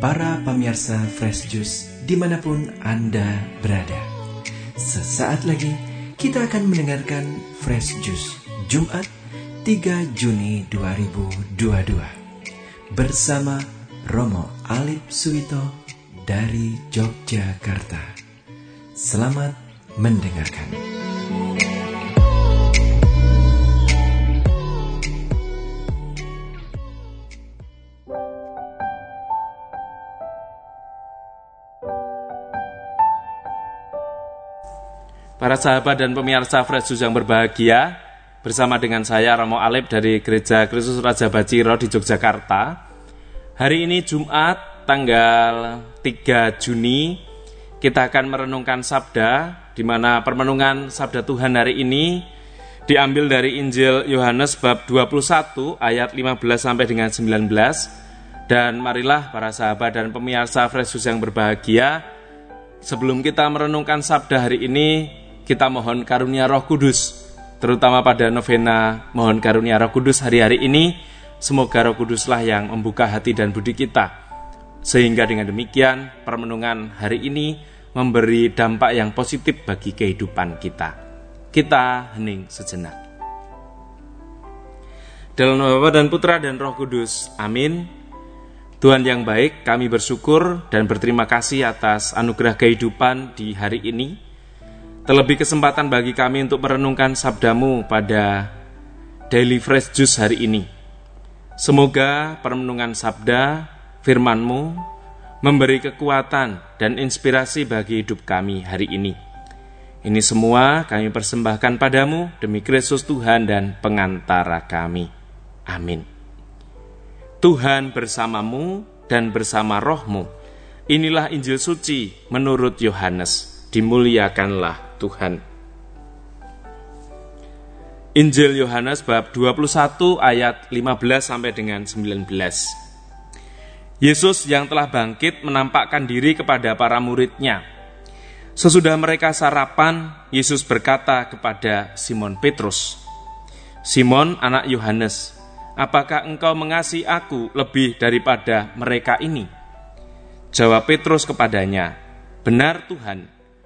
para pemirsa Fresh Juice di mana pun Anda berada. Sesaat lagi kita akan mendengarkan Fresh Juice Jumat 3 Juni 2022 bersama Romo Alip Suwito dari Yogyakarta. Selamat mendengarkan. Para sahabat dan pemirsa Fresh Juice yang berbahagia, bersama dengan saya Romo Alip dari Gereja Kristus Raja Baciro di Yogyakarta. Hari ini Jumat tanggal 3 Juni kita akan merenungkan sabda di mana permenungan sabda Tuhan hari ini diambil dari Injil Yohanes bab 21 ayat 15 sampai dengan 19 dan marilah para sahabat dan pemirsa Fresh Juice yang berbahagia sebelum kita merenungkan sabda hari ini kita mohon karunia Roh Kudus, terutama pada novena mohon karunia Roh Kudus hari-hari ini. Semoga Roh Kuduslah yang membuka hati dan budi kita, sehingga dengan demikian permenungan hari ini memberi dampak yang positif bagi kehidupan kita. Kita hening sejenak. Dalam nama Bapa dan Putra dan Roh Kudus. Amin. Tuhan yang baik, kami bersyukur dan berterima kasih atas anugerah kehidupan di hari ini Terlebih kesempatan bagi kami untuk merenungkan sabdamu pada Daily Fresh Juice hari ini. Semoga permenungan sabda, firmanmu, memberi kekuatan dan inspirasi bagi hidup kami hari ini. Ini semua kami persembahkan padamu demi Kristus Tuhan dan pengantara kami. Amin. Tuhan bersamamu dan bersama rohmu. Inilah Injil suci menurut Yohanes. Dimuliakanlah Tuhan. Injil Yohanes bab 21 ayat 15 sampai dengan 19. Yesus yang telah bangkit menampakkan diri kepada para muridnya. Sesudah mereka sarapan, Yesus berkata kepada Simon Petrus, Simon anak Yohanes, apakah engkau mengasihi aku lebih daripada mereka ini? Jawab Petrus kepadanya, Benar Tuhan,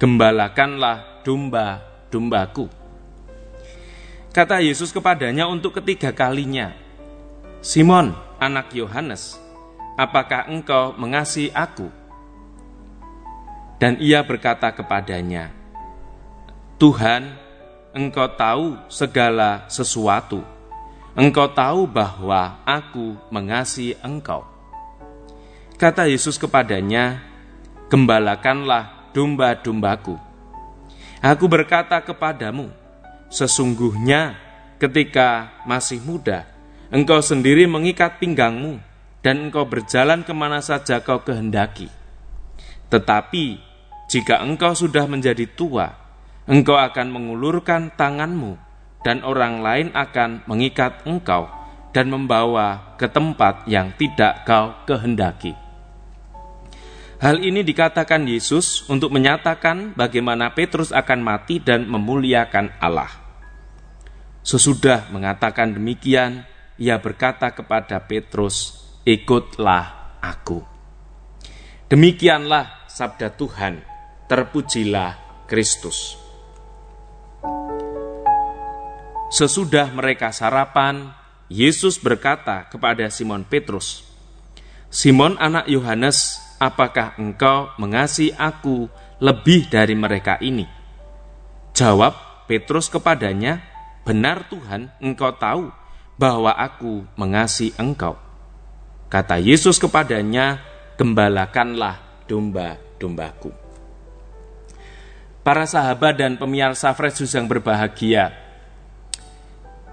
gembalakanlah domba-dombaku. Kata Yesus kepadanya untuk ketiga kalinya, Simon, anak Yohanes, apakah engkau mengasihi aku? Dan ia berkata kepadanya, Tuhan, engkau tahu segala sesuatu. Engkau tahu bahwa aku mengasihi engkau. Kata Yesus kepadanya, Gembalakanlah domba-dombaku. Aku berkata kepadamu, sesungguhnya ketika masih muda, engkau sendiri mengikat pinggangmu, dan engkau berjalan ke mana saja kau kehendaki. Tetapi jika engkau sudah menjadi tua, engkau akan mengulurkan tanganmu, dan orang lain akan mengikat engkau dan membawa ke tempat yang tidak kau kehendaki. Hal ini dikatakan Yesus untuk menyatakan bagaimana Petrus akan mati dan memuliakan Allah. Sesudah mengatakan demikian, ia berkata kepada Petrus, "Ikutlah aku." Demikianlah sabda Tuhan, terpujilah Kristus. Sesudah mereka sarapan, Yesus berkata kepada Simon Petrus, "Simon, anak Yohanes, apakah engkau mengasihi aku lebih dari mereka ini? Jawab Petrus kepadanya, benar Tuhan, engkau tahu bahwa aku mengasihi engkau. Kata Yesus kepadanya, gembalakanlah domba-dombaku. Para sahabat dan pemirsa Fresus yang berbahagia,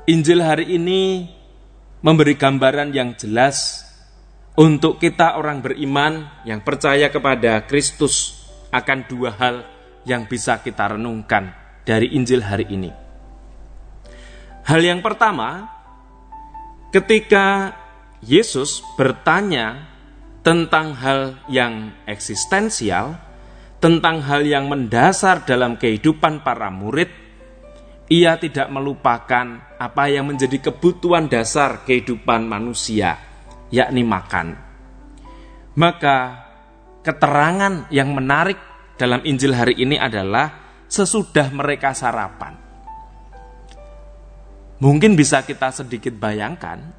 Injil hari ini memberi gambaran yang jelas untuk kita orang beriman yang percaya kepada Kristus akan dua hal yang bisa kita renungkan dari Injil hari ini. Hal yang pertama, ketika Yesus bertanya tentang hal yang eksistensial, tentang hal yang mendasar dalam kehidupan para murid, ia tidak melupakan apa yang menjadi kebutuhan dasar kehidupan manusia, yakni makan. Maka, keterangan yang menarik dalam Injil hari ini adalah sesudah mereka sarapan. Mungkin bisa kita sedikit bayangkan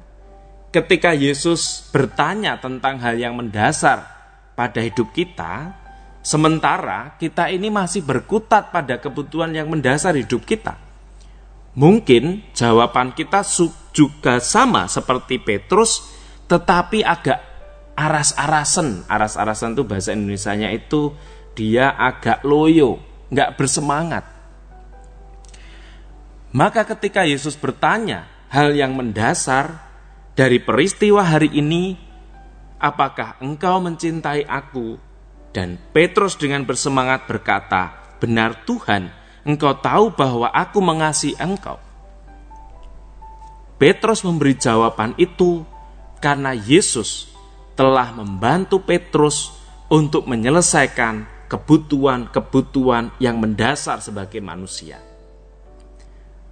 ketika Yesus bertanya tentang hal yang mendasar pada hidup kita, sementara kita ini masih berkutat pada kebutuhan yang mendasar hidup kita. Mungkin jawaban kita juga sama seperti Petrus, tetapi agak aras-arasen. Aras-arasen itu bahasa Indonesia-nya itu dia agak loyo, nggak bersemangat. Maka ketika Yesus bertanya hal yang mendasar dari peristiwa hari ini, apakah engkau mencintai aku? Dan Petrus dengan bersemangat berkata, benar Tuhan, engkau tahu bahwa aku mengasihi engkau. Petrus memberi jawaban itu karena Yesus telah membantu Petrus untuk menyelesaikan kebutuhan-kebutuhan yang mendasar sebagai manusia.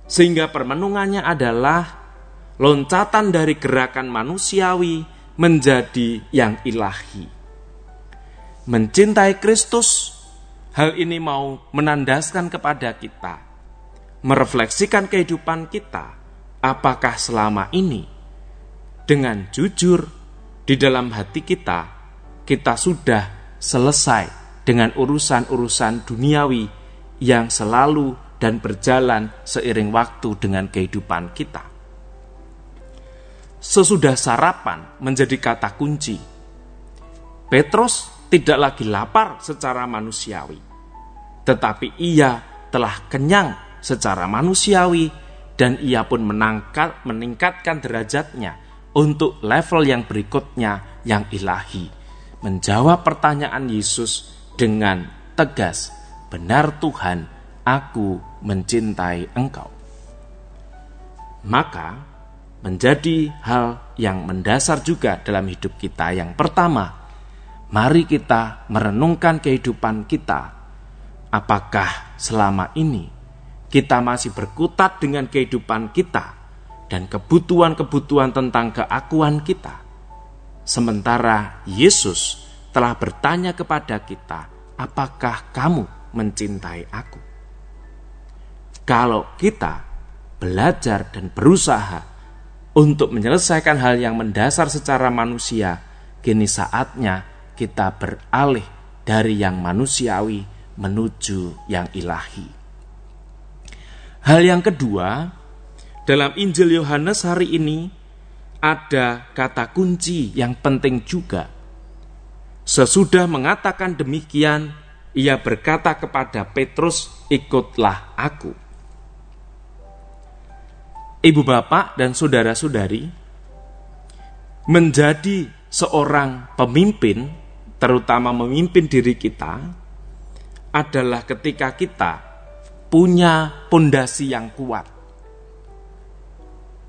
Sehingga permenungannya adalah loncatan dari gerakan manusiawi menjadi yang ilahi. Mencintai Kristus, hal ini mau menandaskan kepada kita, merefleksikan kehidupan kita, apakah selama ini dengan jujur di dalam hati kita, kita sudah selesai dengan urusan-urusan duniawi yang selalu dan berjalan seiring waktu dengan kehidupan kita. Sesudah sarapan menjadi kata kunci. Petrus tidak lagi lapar secara manusiawi, tetapi ia telah kenyang secara manusiawi dan ia pun menangkat, meningkatkan derajatnya untuk level yang berikutnya yang ilahi. Menjawab pertanyaan Yesus dengan tegas, "Benar Tuhan, aku mencintai Engkau." Maka menjadi hal yang mendasar juga dalam hidup kita. Yang pertama, mari kita merenungkan kehidupan kita. Apakah selama ini kita masih berkutat dengan kehidupan kita dan kebutuhan-kebutuhan tentang keakuan kita? Sementara Yesus telah bertanya kepada kita, "Apakah kamu mencintai Aku?" Kalau kita belajar dan berusaha untuk menyelesaikan hal yang mendasar secara manusia, kini saatnya kita beralih dari yang manusiawi menuju yang ilahi. Hal yang kedua, dalam Injil Yohanes hari ini ada kata kunci yang penting juga Sesudah mengatakan demikian, ia berkata kepada Petrus, "Ikutlah aku." Ibu bapak dan saudara-saudari, menjadi seorang pemimpin, terutama memimpin diri kita, adalah ketika kita punya pondasi yang kuat.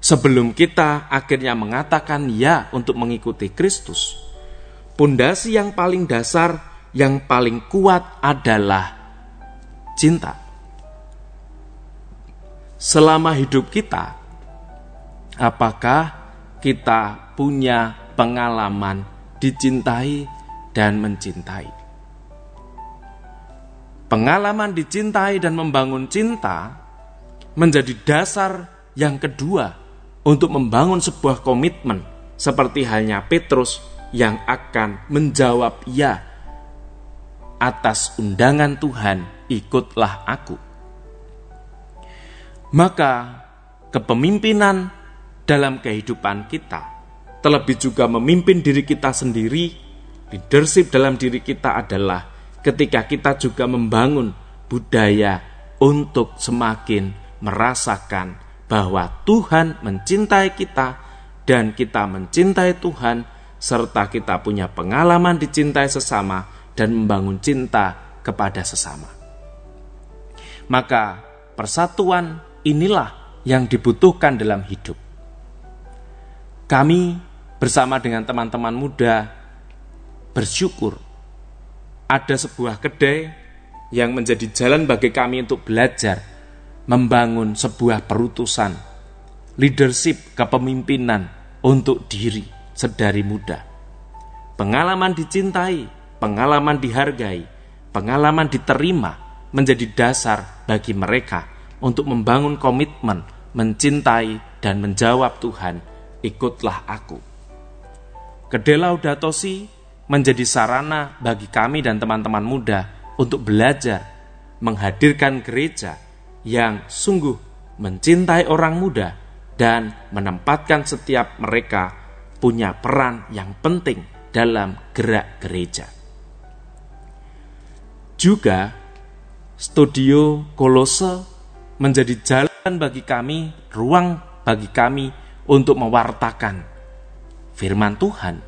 Sebelum kita akhirnya mengatakan ya untuk mengikuti Kristus, Pondasi yang paling dasar, yang paling kuat adalah cinta. Selama hidup kita, apakah kita punya pengalaman dicintai dan mencintai? Pengalaman dicintai dan membangun cinta menjadi dasar yang kedua untuk membangun sebuah komitmen, seperti halnya Petrus yang akan menjawab ya atas undangan Tuhan, ikutlah aku. Maka kepemimpinan dalam kehidupan kita, terlebih juga memimpin diri kita sendiri, leadership dalam diri kita adalah ketika kita juga membangun budaya untuk semakin merasakan bahwa Tuhan mencintai kita dan kita mencintai Tuhan serta kita punya pengalaman dicintai sesama dan membangun cinta kepada sesama. Maka persatuan inilah yang dibutuhkan dalam hidup. Kami bersama dengan teman-teman muda bersyukur ada sebuah kedai yang menjadi jalan bagi kami untuk belajar membangun sebuah perutusan, leadership kepemimpinan untuk diri sedari muda. Pengalaman dicintai, pengalaman dihargai, pengalaman diterima menjadi dasar bagi mereka untuk membangun komitmen, mencintai dan menjawab Tuhan, ikutlah aku. Kedela Udatosi menjadi sarana bagi kami dan teman-teman muda untuk belajar menghadirkan gereja yang sungguh mencintai orang muda dan menempatkan setiap mereka punya peran yang penting dalam gerak gereja. Juga, studio Kolose menjadi jalan bagi kami, ruang bagi kami untuk mewartakan firman Tuhan,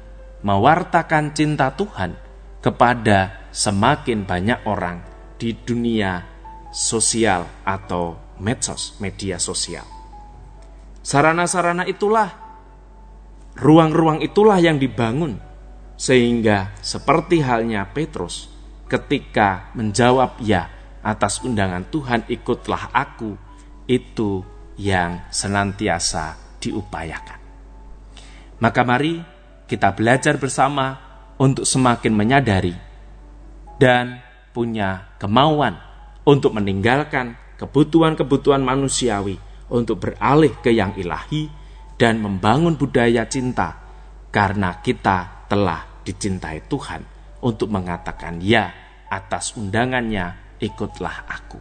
mewartakan cinta Tuhan kepada semakin banyak orang di dunia sosial atau medsos, media sosial. Sarana-sarana itulah, ruang-ruang itulah yang dibangun, sehingga seperti halnya Petrus ketika menjawab ya atas undangan Tuhan ikutlah aku, itu yang senantiasa diupayakan. Maka mari kita belajar bersama untuk semakin menyadari dan punya kemauan untuk meninggalkan kebutuhan-kebutuhan manusiawi untuk beralih ke yang ilahi dan membangun budaya cinta karena kita telah dicintai Tuhan untuk mengatakan ya atas undangannya ikutlah aku.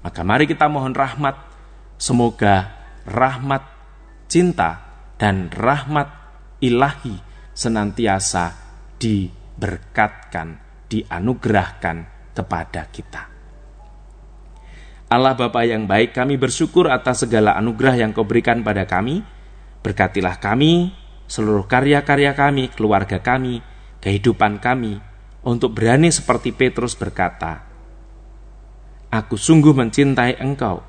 Maka mari kita mohon rahmat semoga rahmat cinta dan rahmat ilahi senantiasa diberkatkan, dianugerahkan kepada kita. Allah Bapa yang baik, kami bersyukur atas segala anugerah yang kau berikan pada kami. Berkatilah kami, seluruh karya-karya kami, keluarga kami, kehidupan kami, untuk berani seperti Petrus berkata, Aku sungguh mencintai engkau,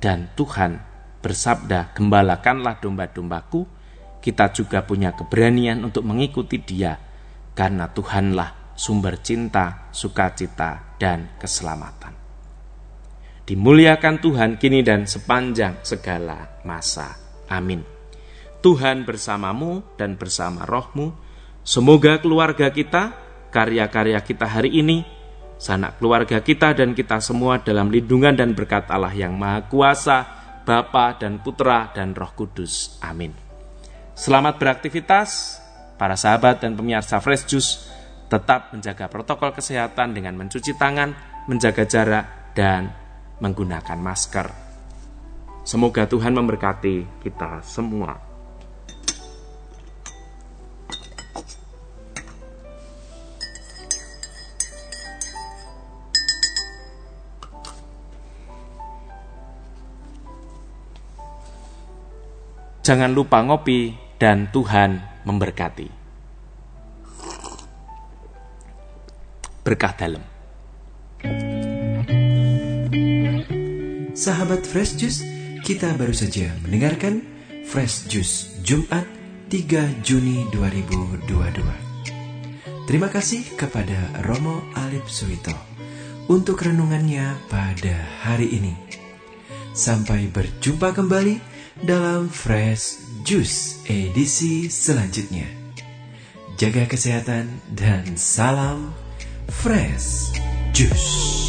dan Tuhan bersabda, gembalakanlah domba-dombaku, kita juga punya keberanian untuk mengikuti dia, karena Tuhanlah sumber cinta, sukacita, dan keselamatan. Dimuliakan Tuhan kini dan sepanjang segala masa. Amin. Tuhan bersamamu dan bersama rohmu. Semoga keluarga kita, karya-karya kita hari ini, sanak keluarga kita dan kita semua dalam lindungan dan berkat Allah yang Maha Kuasa, Bapa dan Putra dan Roh Kudus. Amin. Selamat beraktivitas, para sahabat dan pemirsa Fresh Juice. Tetap menjaga protokol kesehatan dengan mencuci tangan, menjaga jarak, dan menggunakan masker. Semoga Tuhan memberkati kita semua. Jangan lupa ngopi dan Tuhan memberkati. Berkah dalam. Sahabat Fresh Juice, kita baru saja mendengarkan Fresh Juice Jumat 3 Juni 2022. Terima kasih kepada Romo Alip Suwito untuk renungannya pada hari ini. Sampai berjumpa kembali dalam Fresh Juice edisi selanjutnya. Jaga kesehatan dan salam Fresh Juice.